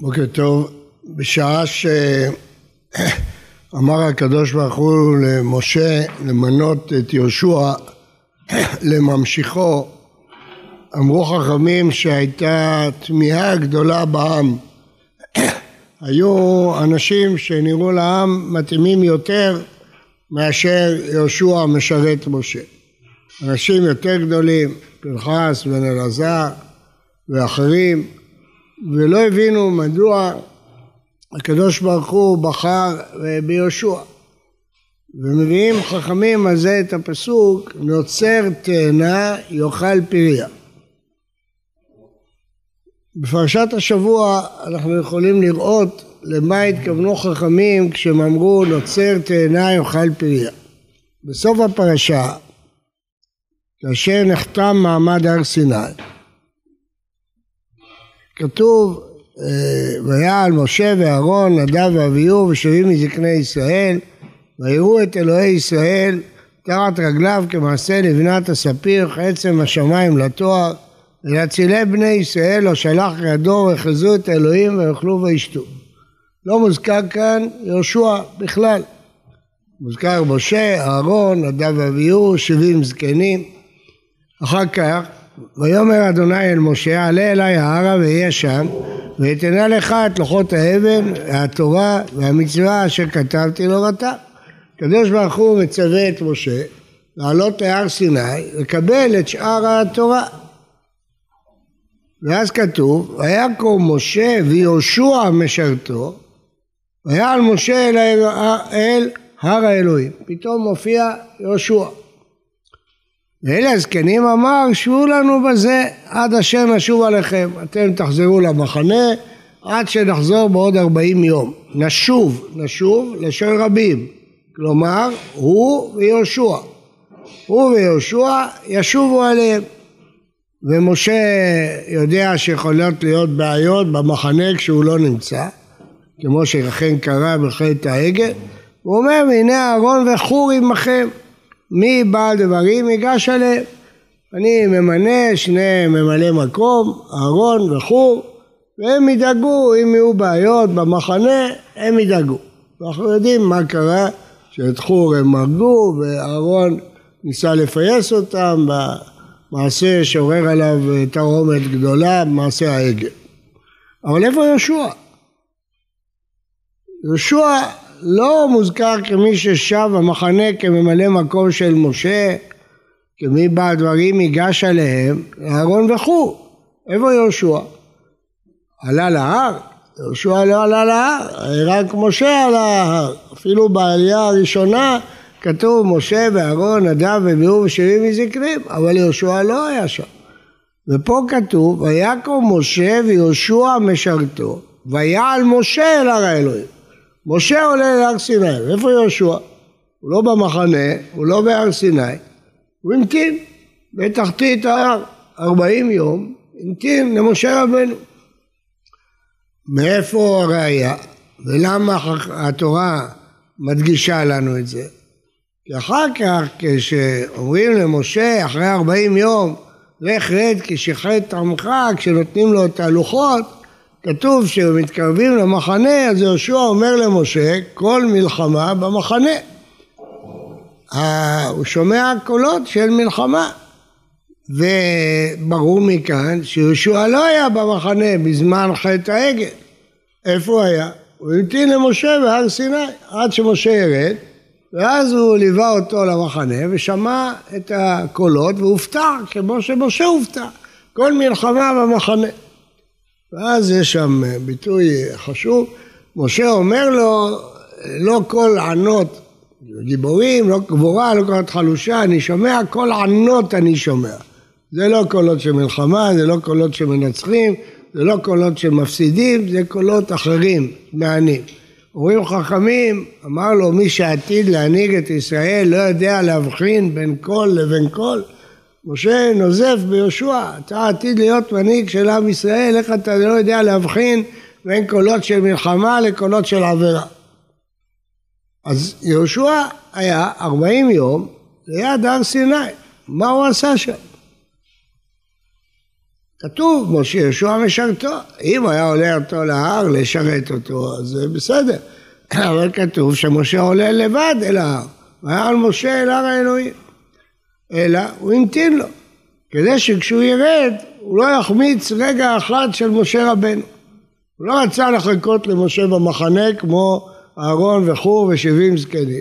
בוקר טוב. בשעה שאמר הקדוש ברוך הוא למשה למנות את יהושע לממשיכו, אמרו חכמים שהייתה תמיהה גדולה בעם. היו אנשים שנראו לעם מתאימים יותר מאשר יהושע משרת משה. אנשים יותר גדולים, פנחס בן אלעזר ואחרים, ולא הבינו מדוע הקדוש ברוך הוא בחר ביהושע. ומביאים חכמים על זה את הפסוק, נוצר תאנה יאכל פריה. בפרשת השבוע אנחנו יכולים לראות למה התכוונו חכמים כשהם אמרו נוצר תאנה יאכל פריה. בסוף הפרשה, כאשר נחתם מעמד הר סיני, כתוב אה, ויעל משה ואהרון, נדב ואביהו ושבים מזקני ישראל ויראו את אלוהי ישראל תחת רגליו כמעשה לבנת הספיר כעצם השמיים לתואר ולהצילי בני ישראל לא שלח ידו ויחזו את האלוהים ויאכלו וישתו. לא מוזכר כאן יהושע בכלל. מוזכר משה, אהרון, נדב ואביהו, שבעים זקנים. אחר כך ויאמר אדוני אל משה עלה אלי ההרה ואהיה שם ואתנה לך את לוחות האבן והתורה והמצווה אשר כתבתי לו ואתה. הקדוש ברוך הוא מצווה את משה לעלות להר סיני לקבל את שאר התורה. ואז כתוב ויקום משה ויהושע משרתו ויעל משה אל, אל הר האלוהים פתאום מופיע יהושע ואלה הזקנים אמר שבו לנו בזה עד אשר נשוב עליכם. אתם תחזרו למחנה עד שנחזור בעוד ארבעים יום. נשוב נשוב לשון רבים. כלומר הוא ויהושע. הוא ויהושע ישובו עליהם. ומשה יודע שיכולות להיות בעיות במחנה כשהוא לא נמצא כמו שאכן קרה בחטא העגל. הוא אומר והנה אהרון וחור עמכם מי בעל דברים ייגש עליהם. אני ממנה שני ממלאי מקום, אהרון וחור, והם ידאגו אם יהיו בעיות במחנה, הם ידאגו. ואנחנו יודעים מה קרה, שאת חור הם הרגו ואהרון ניסה לפייס אותם במעשה שעורר עליו תרעומת גדולה, במעשה העגל. אבל איפה יהושע? יהושע לא מוזכר כמי ששב המחנה כממלא מקום של משה, כמי בדברים ייגש עליהם, אהרון וכו'. איפה יהושע? עלה להר? יהושע לא עלה להר, רק משה עלה להר. אפילו בעלייה הראשונה כתוב משה ואהרון, נדב וביאור ושבעים מזקנים, אבל יהושע לא היה שם. ופה כתוב, ויקום משה ויהושע משרתו, ויעל משה אל הר האלוהים. משה עולה להר סיני, ואיפה יהושע? הוא לא במחנה, הוא לא בהר סיני, הוא המתין בתחתית ההר, ארבעים יום, המתין למשה רבנו. מאיפה הראייה? ולמה התורה מדגישה לנו את זה? כי אחר כך כשאומרים למשה אחרי ארבעים יום לך רד כי שחט עמך כשנותנים לו את הלוחות כתוב שמתקרבים למחנה, אז יהושע אומר למשה, כל מלחמה במחנה. הוא שומע קולות של מלחמה. וברור מכאן שיהושע לא היה במחנה בזמן חטא העגל. איפה הוא היה? הוא המתין למשה בהר סיני עד שמשה ירד ואז הוא ליווה אותו למחנה ושמע את הקולות והופתע כמו שמשה הופתע. כל מלחמה במחנה. ואז יש שם ביטוי חשוב, משה אומר לו, לא כל ענות גיבורים, לא גבורה, לא קולות חלושה, אני שומע, כל ענות אני שומע. זה לא קולות של מלחמה, זה לא קולות שמנצחים, זה לא קולות של מפסידים, זה קולות אחרים, מענים. אומרים חכמים, אמר לו מי שעתיד להנהיג את ישראל לא יודע להבחין בין קול לבין קול, משה נוזף ביהושע, אתה עתיד להיות מנהיג של עם ישראל, איך אתה לא יודע להבחין בין קולות של מלחמה לקולות של עבירה. אז יהושע היה ארבעים יום ליד הר סיני, מה הוא עשה שם? כתוב, משה יהושע משרתו. אם היה עולה אותו להר לשרת אותו, אז זה בסדר. אבל כתוב שמשה עולה לבד אל ההר. והיה על משה אל הר האלוהים. אלא הוא המתין לו, כדי שכשהוא ירד, הוא לא יחמיץ רגע אחד של משה רבנו. הוא לא רצה לחכות למשה במחנה כמו אהרון וחור ושבעים זקנים.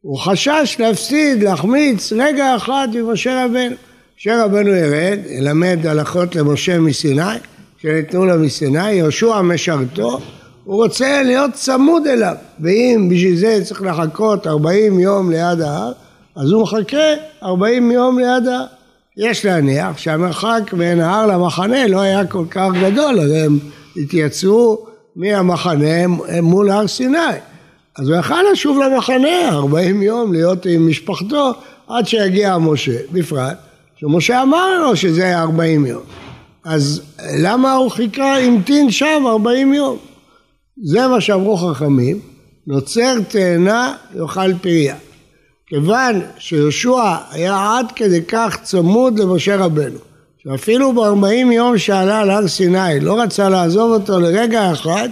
הוא חשש להפסיד, להחמיץ רגע אחד ממשה רבנו. משה רבנו ירד, ילמד הלכות למשה מסיני, שניתנו לו מסיני, יהושע משרתו, הוא רוצה להיות צמוד אליו, ואם בשביל זה צריך לחכות 40 יום ליד ההר, אז הוא מחכה 40 יום ליד ההר. יש להניח שהמרחק בין ההר למחנה לא היה כל כך גדול, אז הם התייצבו מהמחנה מול הר סיני. אז הוא יכל לשוב למחנה 40 יום להיות עם משפחתו עד שיגיע משה, בפרט שמשה אמר לו שזה היה 40 יום. אז למה הוא חיכה, המתין שם 40 יום? זה מה שאמרו חכמים, נוצר תאנה יאכל פריה. כיוון שיהושע היה עד כדי כך צמוד למשה רבנו, שאפילו בארבעים יום שעלה על הר סיני לא רצה לעזוב אותו לרגע אחד,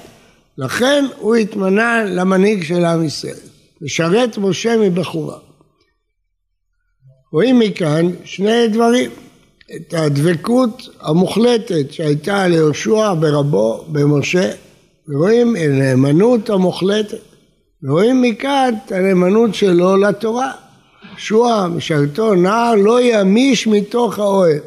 לכן הוא התמנה למנהיג של עם ישראל, לשרת משה מבחורה. רואים מכאן שני דברים, את הדבקות המוחלטת שהייתה ליהושע ברבו, במשה, ורואים הנאמנות המוחלטת, ורואים מכאן את הנאמנות שלו לתורה. יהושע משרתו נער לא ימיש מתוך האוהל.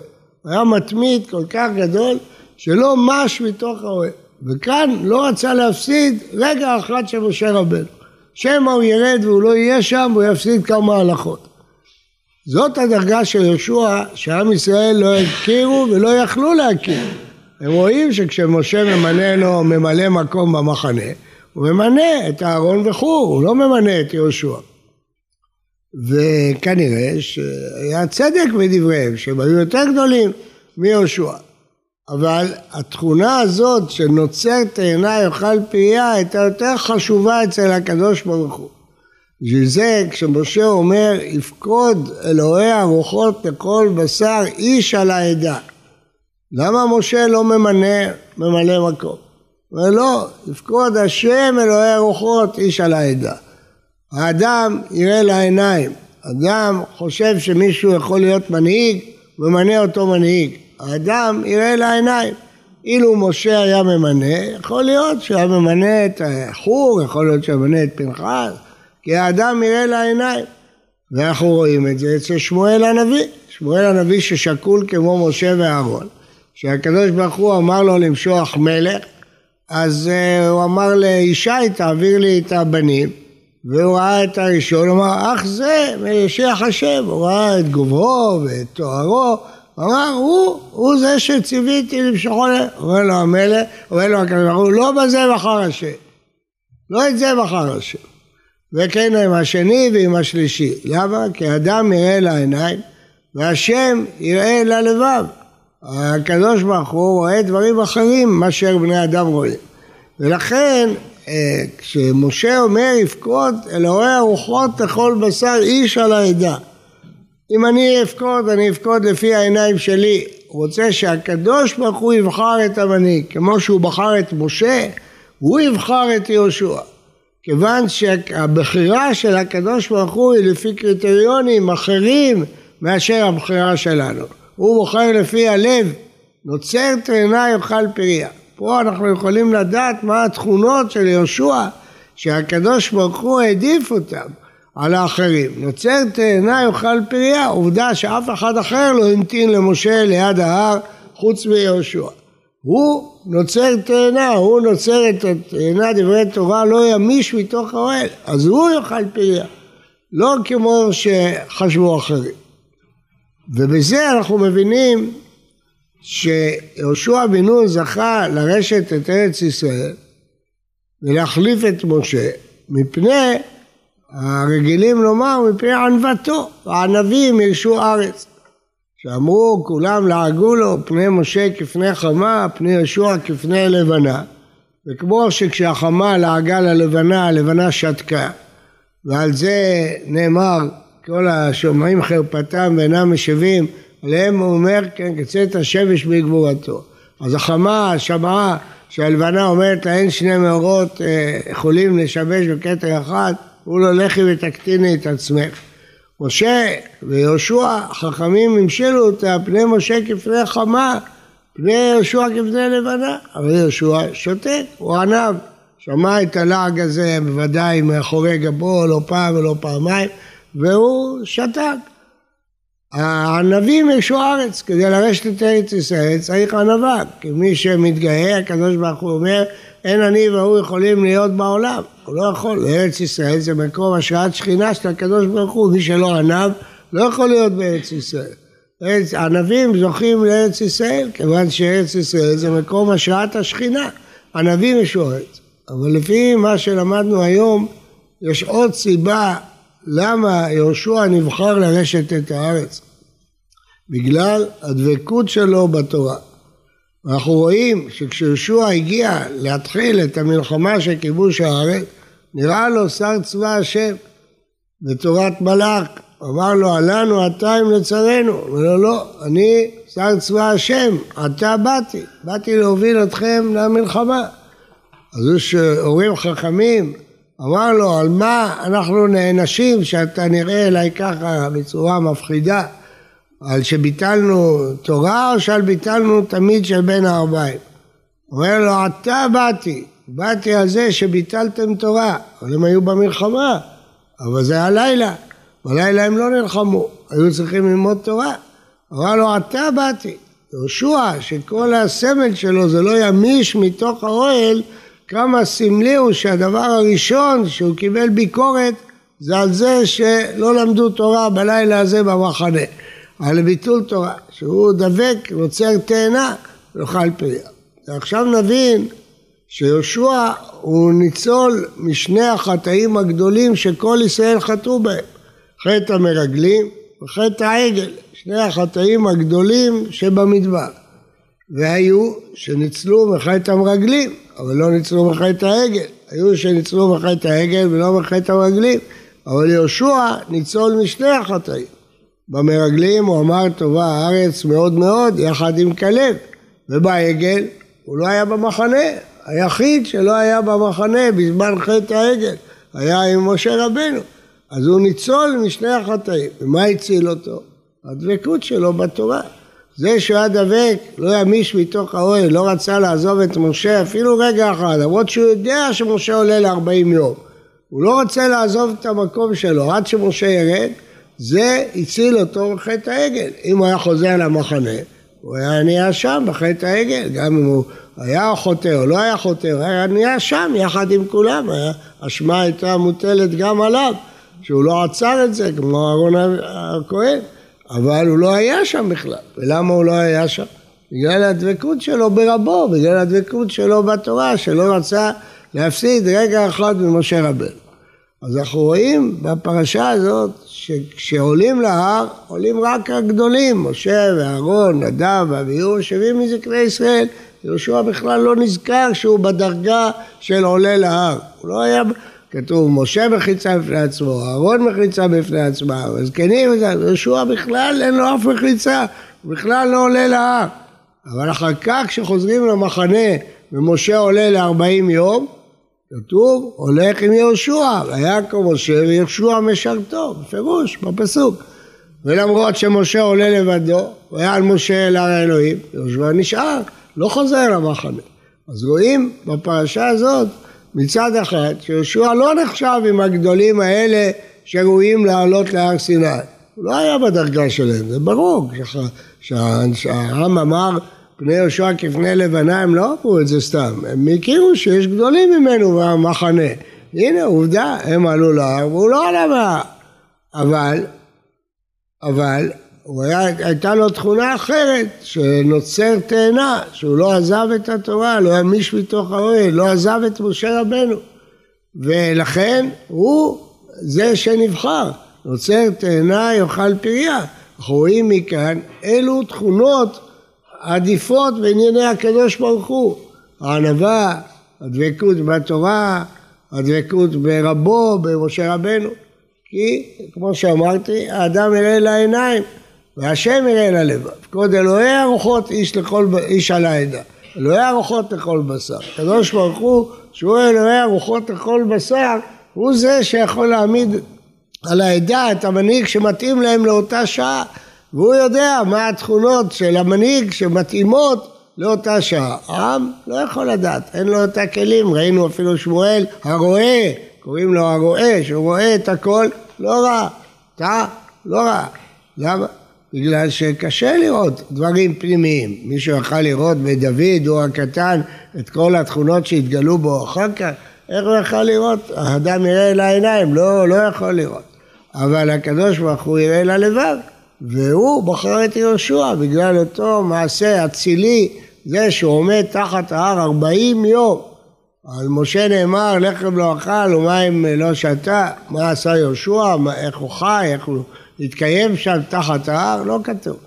היה מתמיד כל כך גדול שלא מש מתוך האוהל. וכאן לא רצה להפסיד רגע אחד של משה רבנו. שמא הוא ירד והוא לא יהיה שם והוא יפסיד כמה הלכות. זאת הדרגה של יהושע שעם ישראל לא הכירו ולא יכלו להכיר. הם רואים שכשמשה ממנה לו ממלא מקום במחנה, הוא ממנה את אהרון וחור, הוא לא ממנה את יהושע. וכנראה שהיה צדק בדבריהם, שהם היו יותר גדולים מיהושע. אבל התכונה הזאת שנוצר תאנה יאכל פייה הייתה יותר חשובה אצל הקדוש ברוך הוא. בשביל זה כשמשה אומר יפקוד אלוהי הרוחות לכל בשר איש על העדה. למה משה לא ממנה ממלא מקום? אומר לא, יפקוד השם אלוהי הרוחות איש על העדה. האדם יראה לעיניים, אדם חושב שמישהו יכול להיות מנהיג, ממנה אותו מנהיג. האדם יראה לעיניים. אילו משה היה ממנה, יכול להיות שהיה ממנה את החור, יכול להיות שהיה ממנה את פנחס, כי האדם יראה לעיניים. ואנחנו רואים את זה אצל שמואל הנביא, שמואל הנביא ששקול כמו משה ואהרון, שהקדוש ברוך הוא אמר לו למשוח מלך, אז uh, הוא אמר לישי תעביר לי את הבנים, והוא ראה את הראשון, הוא אמר אך זה משיח השם, הוא ראה את גוברו ואת תוארו, הוא אמר הוא, הוא זה שציוויתי למשוחו, אומר לו המלך, אומר לו הקדוש ברוך הוא לא בזה בחר השם, לא את זה בחר השם. וכן עם השני ועם השלישי. למה? כי אדם יראה לעיניים והשם יראה ללבב. הקדוש ברוך הוא רואה דברים אחרים מאשר בני אדם רואים. ולכן אה, כשמשה אומר יפקוד אלוהי הרוחות לכל בשר איש על העדה. אם אני אפקוד, אני אפקוד לפי העיניים שלי. רוצה שהקדוש ברוך הוא יבחר את המנהיג. כמו שהוא בחר את משה, הוא יבחר את יהושע. כיוון שהבחירה של הקדוש ברוך הוא היא לפי קריטריונים אחרים מאשר הבחירה שלנו. הוא בוחר לפי הלב, נוצר תאנה יאכל פריה. פה אנחנו יכולים לדעת מה התכונות של יהושע שהקדוש ברוך הוא העדיף אותם על האחרים. נוצר תאנה יאכל פריה, עובדה שאף אחד אחר לא המתין למשה ליד ההר חוץ מיהושע. הוא נוצר תאנה, הוא נוצר את התאנה דברי תורה לא ימיש מתוך האוהל, אז הוא יאכל פריה, לא כמו שחשבו אחרים. ובזה אנחנו מבינים שיהושע בן נון זכה לרשת את ארץ ישראל ולהחליף את משה מפני הרגילים לומר מפני ענוותו, הענבים ירשו ארץ. שאמרו כולם לעגו לו פני משה כפני חמה, פני ישוע כפני לבנה. וכמו שכשהחמה לעגה ללבנה, הלבנה שתקה, ועל זה נאמר כל השומעים חרפתם ואינם משיבים עליהם הוא אומר, כן, כצאת השמש בגבורתו. אז החמה שמעה שהלבנה אומרת לה אין שני מאורות אה, לשבש בקטע אחד, הוא לא לכי ותקטיני את עצמך. משה ויהושע, חכמים המשלו אותה, פני משה כפני חמה, פני יהושע כפני לבנה, אבל יהושע שותק, הוא ענב, שמע את הלעג הזה בוודאי מאחורי גבו, לא פעם ולא פעמיים, והוא שתק. הענבים ירשו ארץ, כדי לרשת את ארץ ישראל צריך ענווה, כי מי שמתגאה, הקדוש ברוך הוא אומר, אין אני והוא יכולים להיות בעולם, הוא לא יכול, ארץ ישראל זה מקום השראת שכינה של הקדוש ברוך הוא, מי שלא ענב לא יכול להיות בארץ ישראל. ארץ, ענבים זוכים לארץ ישראל, כיוון שארץ ישראל זה מקום השראת השכינה, ענבים ישו ארץ. אבל לפי מה שלמדנו היום, יש עוד סיבה למה יהושע נבחר לרשת את הארץ. בגלל הדבקות שלו בתורה. אנחנו רואים שכשיהושע הגיע להתחיל את המלחמה של כיבוש הארץ, נראה לו שר צבא השם בתורת מלאך, אמר לו עלינו אתה אם לצרינו, אמר לו לא, אני שר צבא השם, עתה באתי, באתי להוביל אתכם למלחמה. אז הוא שהורים חכמים אמר לו על מה אנחנו נענשים שאתה נראה אליי ככה בצורה מפחידה על שביטלנו תורה או שעל ביטלנו תמיד של בין הארבעים? אומר לו, עתה באתי, באתי על זה שביטלתם תורה, אבל הם היו במלחמה, אבל זה הלילה, בלילה הם לא נלחמו, היו צריכים ללמוד תורה. אמר לו, עתה באתי. יהושע, שכל הסמל שלו זה לא ימיש מתוך האוהל, כמה סמלי הוא שהדבר הראשון שהוא קיבל ביקורת זה על זה שלא למדו תורה בלילה הזה במחנה. על ביטול תורה, שהוא דבק, נוצר תאנה, יאכל פריה. ועכשיו נבין שיהושע הוא ניצול משני החטאים הגדולים שכל ישראל חטאו בהם, חטא המרגלים וחטא העגל, שני החטאים הגדולים שבמדבר. והיו שניצלו מחטא המרגלים, אבל לא ניצלו מחטא העגל. היו שניצלו מחטא העגל ולא מחטא המרגלים, אבל יהושע ניצול משני החטאים. במרגלים הוא אמר טובה הארץ מאוד מאוד יחד עם כלב ובעגל הוא לא היה במחנה היחיד שלא היה במחנה בזמן חטא העגל היה עם משה רבנו אז הוא ניצול משני החטאים ומה הציל אותו? הדבקות שלו בתורה זה שהוא היה דבק, לא ימיש מתוך האוהל, לא רצה לעזוב את משה אפילו רגע אחד, למרות שהוא יודע שמשה עולה ל-40 יום. הוא לא רוצה לעזוב את המקום שלו עד שמשה ירד, זה הציל אותו בחטא העגל. אם הוא היה חוזר למחנה, הוא היה נהיה שם בחטא העגל, גם אם הוא היה חוטא או לא היה חוטא, הוא היה נהיה שם יחד עם כולם, האשמה הייתה מוטלת גם עליו, שהוא לא עצר את זה כמו אהרון הכהן, אבל הוא לא היה שם בכלל. ולמה הוא לא היה שם? בגלל הדבקות שלו ברבו, בגלל הדבקות שלו בתורה, שלא רצה להפסיד רגע אחד ממשה רבנו. אז אנחנו רואים בפרשה הזאת שכשעולים להר, עולים רק הגדולים, משה ואהרון, נדב ואביהו, שבים מזקני ישראל. יהושע בכלל לא נזכר שהוא בדרגה של עולה להר. הוא לא היה, כתוב, משה מחיצה בפני עצמו, אהרון מחיצה בפני עצמה, הזקנים, יהושע בכלל אין לו אף מחיצה, הוא בכלל לא עולה להר. אבל אחר כך כשחוזרים למחנה ומשה עולה לארבעים יום, כתוב, הולך עם יהושע, ויעקב משה ויהושע משרתו, בפירוש, בפסוק. ולמרות שמשה עולה לבדו, והיה על משה אל הר האלוהים, יהושע נשאר, לא חוזר למחנה. אז רואים בפרשה הזאת, מצד אחד, שיהושע לא נחשב עם הגדולים האלה שראויים לעלות להר סיני. הוא לא היה בדרגה שלהם, זה ברור, שהעם אמר פני יהושע כפני לבנה, הם לא אמרו את זה סתם, הם הכירו שיש גדולים ממנו במחנה. הנה עובדה, הם עלו להר והוא לא עלה מהר. אבל, אבל, הייתה לו תכונה אחרת, שנוצר תאנה, שהוא לא עזב את התורה, לא ימיש מתוך האוהל, לא עזב את משה רבנו. ולכן הוא זה שנבחר, נוצר תאנה יאכל פריה. אנחנו רואים מכאן אילו תכונות עדיפות בענייני הקדוש ברוך הוא, הענווה, הדבקות בתורה, הדבקות ברבו, במשה רבנו, כי כמו שאמרתי, האדם יראה לעיניים, והשם יראה אל הלבב. כבוד אלוהי הרוחות איש, לכל, איש על העדה. אלוהי הרוחות לכל בשר. הקדוש ברוך הוא, שהוא אלוהי הרוחות לכל בשר, הוא זה שיכול להעמיד על העדה את המנהיג שמתאים להם לאותה שעה. והוא יודע מה התכונות של המנהיג שמתאימות לאותה שעה. העם לא יכול לדעת, אין לו את הכלים, ראינו אפילו שמואל הרועה, קוראים לו הרועה, שהוא רואה את הכל, לא רע, טעה, לא רע. למה? בגלל שקשה לראות דברים פנימיים. מישהו יכול לראות בדוד, הוא הקטן, את כל התכונות שהתגלו בו אחר כך, איך הוא יכול לראות? האדם יראה אל העיניים, לא, לא יכול לראות. אבל הקדוש ברוך הוא יראה אל הלבב, והוא בחר את יהושע בגלל אותו מעשה אצילי, זה שהוא עומד תחת ההר ארבעים יום. על משה נאמר לחם לא אכל ומים לא שתה, מה עשה יהושע, איך הוא חי, איך הוא התקיים שם תחת ההר, לא כתוב.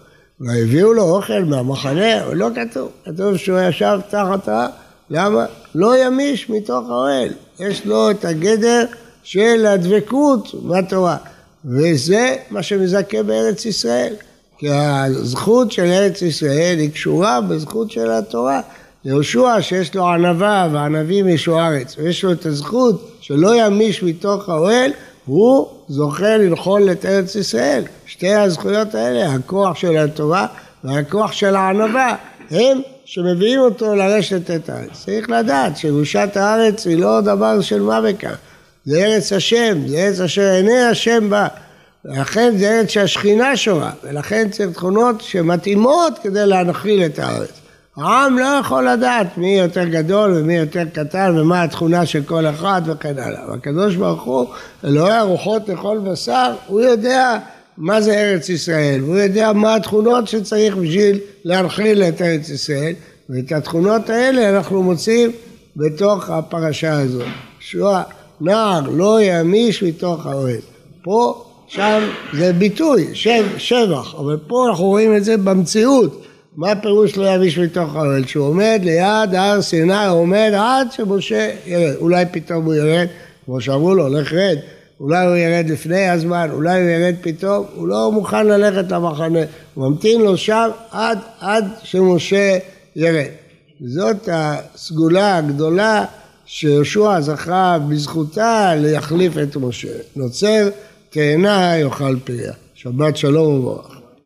והביאו לו אוכל מהמחנה, לא כתוב, כתוב שהוא ישב תחת ההר, למה? לא ימיש מתוך האוהל, יש לו את הגדר של הדבקות בתורה. וזה מה שמזכה בארץ ישראל. כי הזכות של ארץ ישראל היא קשורה בזכות של התורה. יהושע שיש לו ענווה וענבים ישו ארץ, ויש לו את הזכות שלא ימיש מתוך האוהל, הוא זוכה לנחול את ארץ ישראל. שתי הזכויות האלה, הכוח של התורה והכוח של הענווה, הם שמביאים אותו לרשת את הארץ. צריך לדעת שירושת הארץ היא לא דבר של מה בכך. זה ארץ השם, זה ארץ אשר עיני השם בה. ולכן זה ארץ שהשכינה שורה, ולכן צריך תכונות שמתאימות כדי להנחיל את הארץ. העם לא יכול לדעת מי יותר גדול ומי יותר קטן ומה התכונה של כל אחד וכן הלאה. והקדוש ברוך הוא, אלוהי הרוחות לכל בשר, הוא יודע מה זה ארץ ישראל, והוא יודע מה התכונות שצריך בשביל להנחיל את ארץ ישראל, ואת התכונות האלה אנחנו מוצאים בתוך הפרשה הזאת. שואה נער לא ימיש מתוך האוהל. פה, שם זה ביטוי, שב, שבח, אבל פה אנחנו רואים את זה במציאות. מה הפירוש לא ימיש מתוך האוהל? שהוא עומד ליד הר סיני, עומד עד שמשה ירד. אולי פתאום הוא ירד, כמו שאמרו לו, לך רד. אולי הוא ירד לפני הזמן, אולי הוא ירד פתאום, הוא לא מוכן ללכת למחנה, הוא ממתין לו שם עד, עד שמשה ירד. זאת הסגולה הגדולה שיהושע זכה בזכותה להחליף את משה. נוצר תאנה יאכל פריה. שבת שלום וברוך.